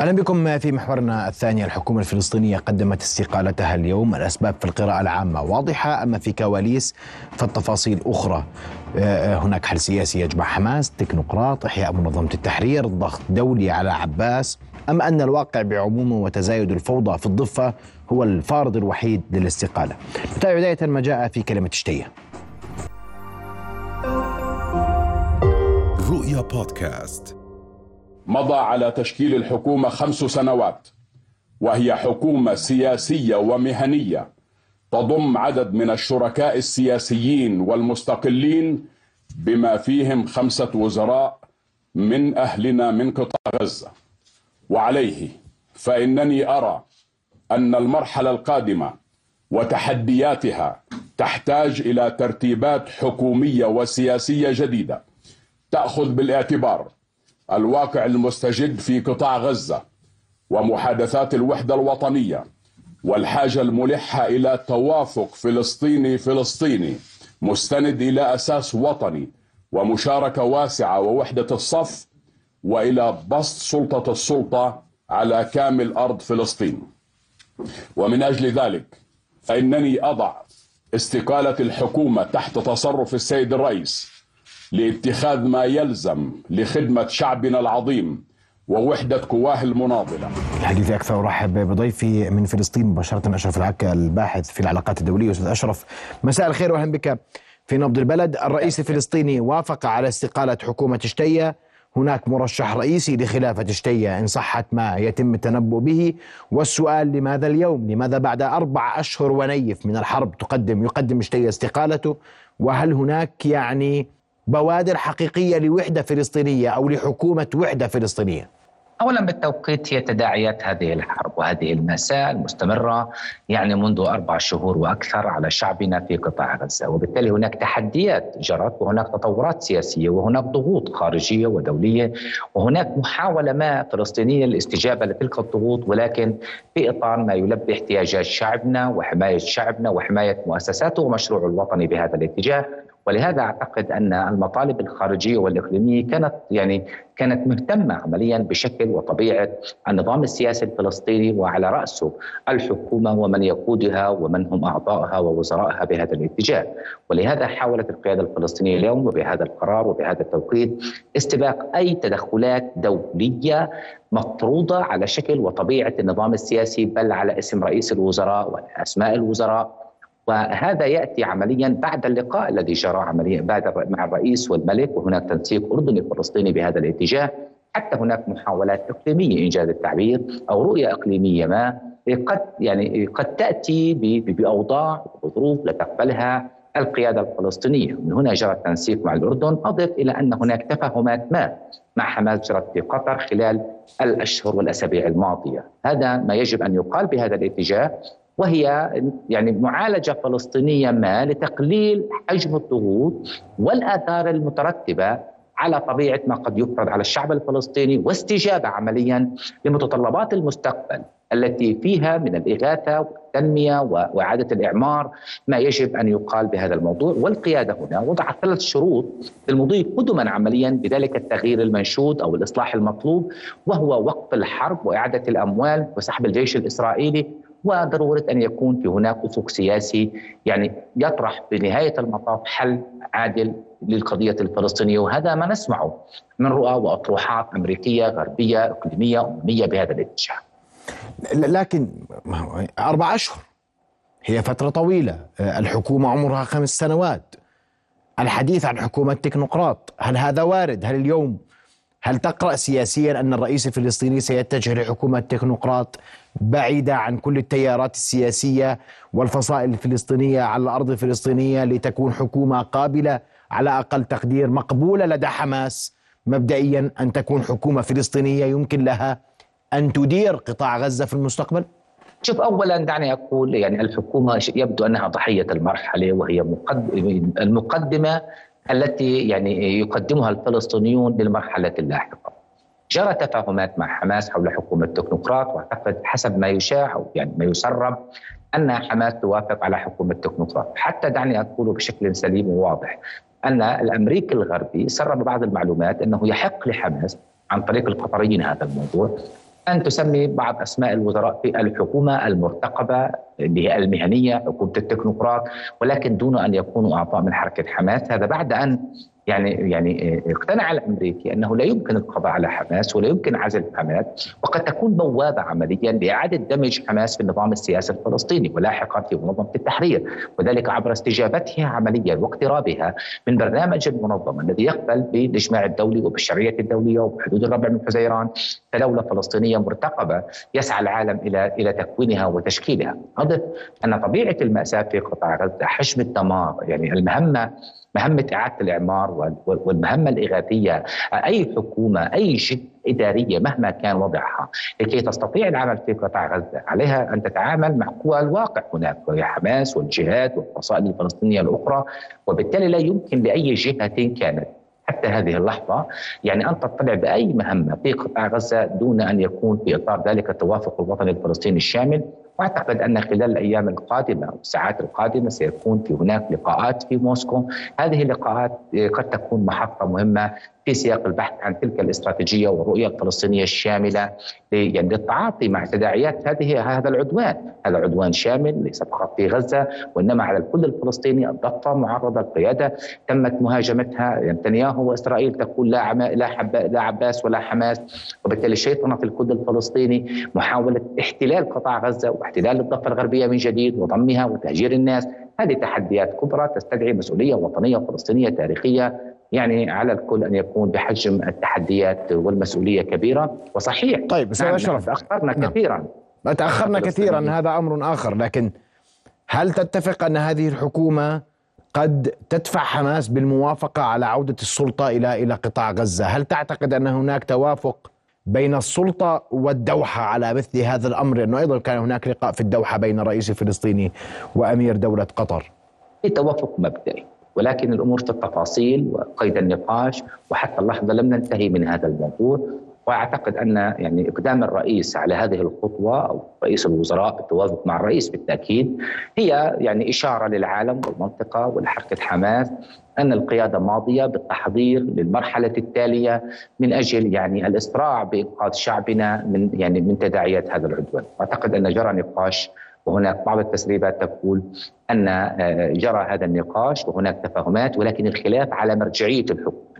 أهلا بكم في محورنا الثاني. الحكومة الفلسطينية قدمت استقالتها اليوم. الأسباب في القراءة العامة واضحة أما في كواليس فالتفاصيل أخرى. آه، هناك حل سياسي يجمع حماس تكنوقراط إحياء منظمة التحرير ضغط دولي على عباس. أم أن الواقع بعمومه وتزايد الفوضى في الضفة هو الفارض الوحيد للاستقالة. نتابع بداية ما جاء في كلمة شتيه رؤيا بودكاست. مضى على تشكيل الحكومة خمس سنوات وهي حكومة سياسية ومهنية. تضم عدد من الشركاء السياسيين والمستقلين بما فيهم خمسة وزراء من أهلنا من قطاع غزة. وعليه فإنني أرى أن المرحلة القادمة وتحدياتها تحتاج إلى ترتيبات حكومية وسياسية جديدة تأخذ بالاعتبار الواقع المستجد في قطاع غزة ومحادثات الوحدة الوطنية والحاجة الملحة إلى توافق فلسطيني فلسطيني مستند إلى أساس وطني ومشاركة واسعة ووحدة الصف وإلى بسط سلطة السلطة على كامل أرض فلسطين. ومن أجل ذلك فإنني أضع استقالة الحكومة تحت تصرف السيد الرئيس لاتخاذ ما يلزم لخدمة شعبنا العظيم ووحدة قواه المناضلة. الحديث أكثر. أرحب بضيفي من فلسطين مباشرة أشرف العكا الباحث في العلاقات الدولية أستاذ أشرف. مساء الخير وأهلا بك في نبض البلد. الرئيس الفلسطيني وافق على استقالة حكومة شتية هناك مرشح رئيسي لخلافة شتية إن صحت ما يتم التنبؤ به. والسؤال لماذا اليوم؟ لماذا بعد أربع أشهر ونيف من الحرب تقدم يقدم شتية استقالته؟ وهل هناك يعني بوادر حقيقية لوحدة فلسطينية أو لحكومة وحدة فلسطينية؟ اولا بالتوقيت هي تداعيات هذه الحرب وهذه الماساه المستمرة يعني منذ أربع شهور وأكثر على شعبنا في قطاع غزة، وبالتالي هناك تحديات جرت وهناك تطورات سياسية وهناك ضغوط خارجية ودولية وهناك محاولة ما فلسطينية للاستجابة لتلك الضغوط ولكن في إطار ما يلبي احتياجات شعبنا وحماية شعبنا وحماية مؤسساته ومشروعه الوطني بهذا الاتجاه ولهذا أعتقد أن المطالب الخارجية والإقليمية كانت يعني كانت مهتمة عمليا بشكل وطبيعه النظام السياسي الفلسطيني وعلى راسه الحكومة ومن يقودها ومن هم أعضائها ووزرائها بهذا الاتجاه، ولهذا حاولت القيادة الفلسطينية اليوم وبهذا القرار وبهذا التوقيت استباق أي تدخلات دولية مفروضة على شكل وطبيعة النظام السياسي بل على اسم رئيس الوزراء واسماء الوزراء. وهذا يأتي عمليا بعد اللقاء الذي جرى عمليا بعد مع الرئيس والملك وهناك تنسيق أردني فلسطيني بهذا الاتجاه. حتى هناك محاولات إقليمية انجاز التعبير أو رؤية إقليمية ما قد يعني قد تأتي بأوضاع وظروف لا تقبلها القيادة الفلسطينية، من هنا جرى التنسيق مع الأردن، أضف إلى أن هناك تفاهمات ما مع حماس جرت في قطر خلال الأشهر والأسابيع الماضية، هذا ما يجب أن يقال بهذا الاتجاه. وهي يعني معالجة فلسطينية ما لتقليل حجم الضغوط والآثار المترتبة على طبيعة ما قد يفرض على الشعب الفلسطيني واستجابة عمليا لمتطلبات المستقبل التي فيها من الإغاثة والتنمية وإعادة الإعمار ما يجب أن يقال بهذا الموضوع. والقيادة هنا وضعت ثلاث شروط للمضي قدما عمليا بذلك التغيير المنشود أو الإصلاح المطلوب وهو وقف الحرب وإعادة الأموال وسحب الجيش الإسرائيلي وضرورة أن يكون في هناك افق سياسي يعني يطرح بنهايه المطاف حل عادل للقضية الفلسطينية وهذا ما نسمعه من رؤى وأطروحات أمريكية غربية إقليمية أممية بهذا الاتجاه. لكن أربع أشهر هي فترة طويلة الحكومة عمرها خمس سنوات الحديث عن حكومة تكنوقراط هل هذا وارد؟ هل اليوم هل تقرأ سياسيا أن الرئيس الفلسطيني سيتجه لحكومة تكنوقراط بعيدة عن كل التيارات السياسية والفصائل الفلسطينية على الأرض الفلسطينية لتكون حكومة قابلة على أقل تقدير مقبولة لدى حماس مبدئيا أن تكون حكومة فلسطينية يمكن لها أن تدير قطاع غزة في المستقبل؟ شوف اولا دعني أقول يعني الحكومة يبدو أنها ضحية المرحلة وهي المقدمة التي يعني يقدمها الفلسطينيون للمرحلة اللاحقة. جرى تفاهمات مع حماس حول حكومة تكنوقراط واعتقد حسب ما يشاع أو يعني ما يسرب أن حماس توافق على حكومة تكنوقراط، حتى دعني أقول بشكل سليم وواضح أن الأمريكي الغربي سرب بعض المعلومات أنه يحق لحماس عن طريق القطريين هذا الموضوع أن تسمي بعض أسماء الوزراء في الحكومة المرتقبة المهنية حكومة التكنوقراط ولكن دون أن يكونوا أعضاء من حركة حماس. هذا بعد أن يعني يعني اقتنع الأمريكي أنه لا يمكن القضاء على حماس ولا يمكن عزل حماس وقد تكون بوابة عمليا لإعادة دمج حماس في النظام السياسي الفلسطيني ولاحقا في منظمة التحرير وذلك عبر استجابتها عمليا واقترابها من برنامج المنظمه الذي يقبل بالاجماع الدولي وبالشرعيه الدولية وبحدود الربع من حزيران كدوله فلسطينية مرتقبة يسعى العالم إلى إلى تكوينها وتشكيلها، أضف أن طبيعة المأساة في قطاع غزة حجم الدمار يعني المهمة مهمة إعادة الإعمار والمهمة الإغاثية أي حكومة أي جهة إدارية مهما كان وضعها لكي تستطيع العمل في قطاع غزة. عليها أن تتعامل مع قوى الواقع هناك وهي حماس والجهات والفصائل الفلسطينية الأخرى وبالتالي لا يمكن لأي جهة كانت حتى هذه اللحظة يعني أن تطلع بأي مهمة في قطاع غزة دون أن يكون في إطار ذلك التوافق الوطني الفلسطيني الشامل. وأعتقد أن خلال الأيام القادمة أو الساعات القادمة سيكون في هناك لقاءات في موسكو، هذه اللقاءات قد تكون محطة مهمة في سياق البحث عن تلك الاستراتيجية والرؤية الفلسطينية الشاملة للتعاطي مع تداعيات هذه هذا العدوان، هذا عدوان شامل ليس فقط في غزة وإنما على الكل الفلسطيني. الضفه معرضه القيادة. تمت مهاجمتها نتنياهو وإسرائيل تقول لا عما لا, حب لا عباس ولا حماس. وبالتالي شيطنة الكل الفلسطيني محاولة احتلال قطاع غزة واحتلال الضفة الغربية من جديد وضمها وتهجير الناس. هذه تحديات كبرى تستدعي مسؤولية وطنية فلسطينية تاريخية يعني على الكل أن يكون بحجم التحديات والمسؤولية كبيرة وصحيح. طيب أستاذ نعم أشرف. تأخرنا نعم. كثيرا. تأخرنا كثيرا هذا أمر آخر لكن هل تتفق أن هذه الحكومة قد تدفع حماس بالموافقة على عودة السلطة إلى إلى قطاع غزة، هل تعتقد أن هناك توافق بين السلطة والدوحة على مثل هذا الأمر؟ لأنه أيضا كان هناك لقاء في الدوحة بين الرئيس الفلسطيني وأمير دولة قطر؟ في توافق مبدئي. ولكن الأمور في التفاصيل وقيد النقاش وحتى اللحظة لم ننتهي من هذا الموضوع. وأعتقد أن يعني إقدام الرئيس على هذه الخطوة أو رئيس الوزراء بالتوافق مع الرئيس بالتأكيد هي يعني إشارة للعالم والمنطقة ولحركة حماس أن القيادة ماضية بالتحضير للمرحلة التالية من أجل يعني الاسراع بإنقاذ شعبنا من يعني من تداعيات هذا العدوان، اعتقد أن جرى نقاش وهناك بعض التسريبات تقول أن آه، جرى هذا النقاش وهناك تفاهمات ولكن الخلاف على مرجعية الحكومة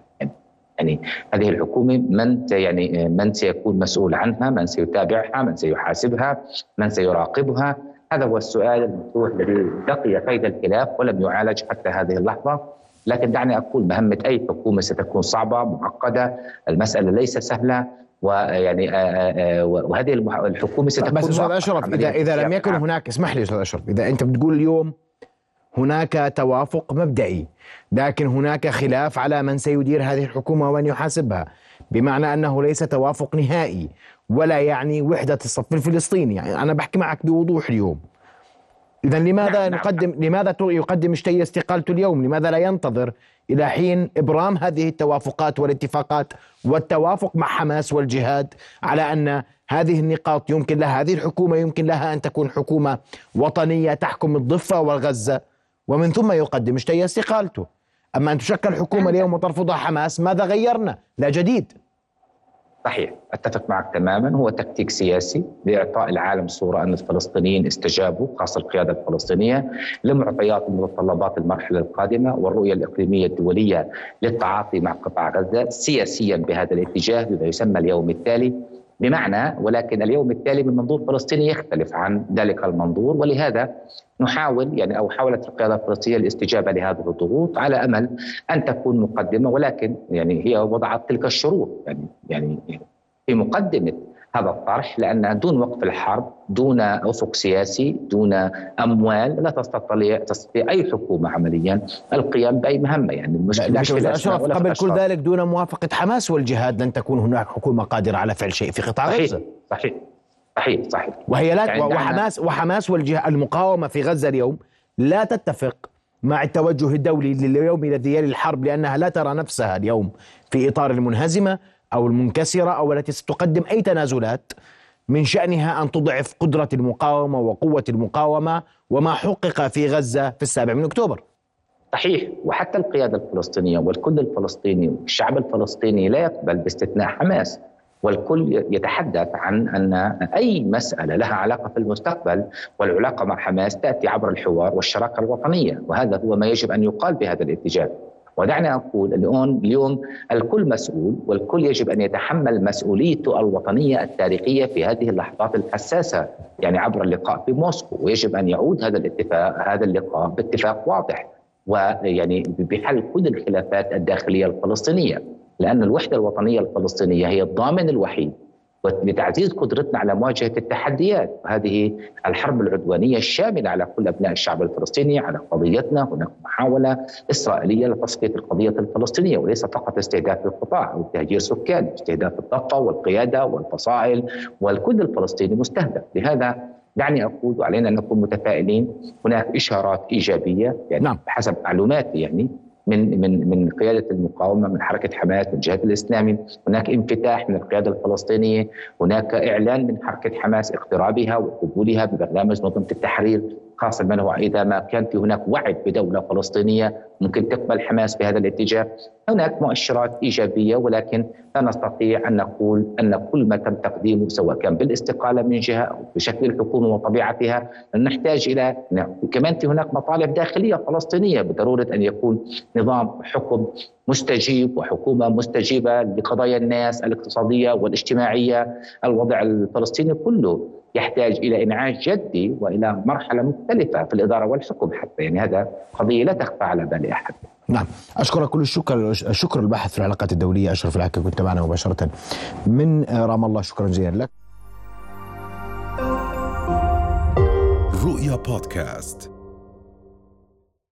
يعني هذه الحكومة من يعني آه، من سيكون مسؤول عنها، من سيتابعها، من سيحاسبها، من سيراقبها، هذا هو السؤال المفتوح الذي بقي قيد الخلاف ولم يعالج حتى هذه اللحظة، لكن دعني أقول مهمة أي حكومة ستكون صعبة معقدة، المسألة ليست سهلة، ويعني آه، آه، آه، وهذه الحكومة ستكون بس أستاذ أشرف إذا إذا لم يكن هناك اسمح لي أستاذ أشرف إذا أنت بتقول اليوم هناك توافق مبدئي لكن هناك خلاف على من سيدير هذه الحكومة ومن يحاسبها بمعنى أنه ليس توافق نهائي ولا يعني وحدة الصف الفلسطيني. يعني أنا بحكي معك بوضوح اليوم. اذا لماذا نعم نقدم نعم. لماذا يقدم اشتي استقالته اليوم؟ لماذا لا ينتظر إلى حين إبرام هذه التوافقات والاتفاقات والتوافق مع حماس والجهاد على أن هذه النقاط يمكن لها هذه الحكومة يمكن لها أن تكون حكومة وطنية تحكم الضفة والغزة. ومن ثم يقدم اشتي استقالته. أما أن تشكل حكومة اليوم وترفضها حماس ماذا غيرنا؟ لا جديد. صحيح أتفق معك تماما. هو تكتيك سياسي لإعطاء العالم صورة أن الفلسطينيين استجابوا خاصة القيادة الفلسطينية لمعطيات ومتطلبات المرحلة القادمة والرؤية الإقليمية الدولية للتعاطي مع قطاع غزة سياسيا بهذا الاتجاه بما يسمى اليوم التالي بمعنى ولكن اليوم التالي من منظور فلسطيني يختلف عن ذلك المنظور ولهذا نحاول يعني أو حاولت القيادة الفلسطينيه الاستجابة لهذه الضغوط على أمل أن تكون مقدمة ولكن يعني هي وضعت تلك الشروط. يعني يعني في مقدمة هذا الطرح لأن دون وقف الحرب دون أفق سياسي دون أموال لا تستطيع تستطيع أي حكومة عمليا القيام بأي مهمة. يعني المشكلة لكن أشرف قبل كل ذلك دون موافقة حماس والجهاد لن تكون هناك حكومة قادرة على فعل شيء في قطاع غزة. صحيح. صحيح صحيح وهي لا يعني وحماس وحماس والجهة المقاومة في غزة اليوم لا تتفق مع التوجه الدولي لليوم الذي يلي الحرب لأنها لا ترى نفسها اليوم في إطار المنهزمة أو المنكسرة أو التي ستقدم أي تنازلات من شأنها أن تضعف قدرة المقاومة وقوة المقاومة وما حقق في غزة في السابع من أكتوبر. صحيح وحتى القيادة الفلسطينية والكل الفلسطيني والشعب الفلسطيني لا يقبل باستثناء حماس والكل يتحدث عن أن أي مسألة لها علاقة في المستقبل والعلاقة مع حماس تأتي عبر الحوار والشراكة الوطنية وهذا هو ما يجب أن يقال بهذا الاتجاه. ودعنا أقول اليوم اليوم الكل مسؤول والكل يجب أن يتحمل مسؤوليته الوطنية التاريخية في هذه اللحظات الحساسة يعني عبر اللقاء في موسكو ويجب أن يعود هذا الاتفاق هذا اللقاء باتفاق واضح ويعني بحل كل الخلافات الداخلية الفلسطينية. لأن الوحدة الوطنية الفلسطينية هي الضامن الوحيد لتعزيز قدرتنا على مواجهة التحديات هذه الحرب العدوانية الشاملة على كل أبناء الشعب الفلسطيني على قضيتنا هناك محاولة إسرائيلية لتصفيه القضية الفلسطينية وليس فقط استهداف القطاع أو تهجير سكان استهداف الضفه والقيادة والفصائل والكل الفلسطيني مستهدف لهذا دعني أقول وعلينا أن نكون متفائلين هناك إشارات إيجابية يعني نعم. بحسب معلوماتي يعني من من من قيادة المقاومة من حركة حماس من الجهاد الإسلامي، هناك انفتاح من القيادة الفلسطينية، هناك إعلان من حركة حماس اقترابها وقبولها ببرنامج منظمه التحرير خاصة من هو إذا ما كان في هناك وعد بدولة فلسطينية ممكن تقبل حماس بهذا الاتجاه، هناك مؤشرات إيجابية ولكن لا نستطيع أن نقول أن كل ما تم تقديمه سواء كان بالاستقالة من جهة أو بشكل الحكومة وطبيعتها نحتاج إلى كمان في هناك مطالب داخلية فلسطينية بضرورة أن يكون نظام حكم مستجيب وحكومة مستجيبة لقضايا الناس الاقتصادية والاجتماعية. الوضع الفلسطيني كله يحتاج إلى إنعاش جدي وإلى مرحلة مختلفة في الإدارة والحكم حتى يعني هذا قضية لا تخفى على بال احد. نعم أشكرك كل الشكر الشكر الباحث في العلاقات الدولية أشرف العكا كنت معنا مباشرة من رام الله شكرا جزيلا لك. رؤيا بودكاست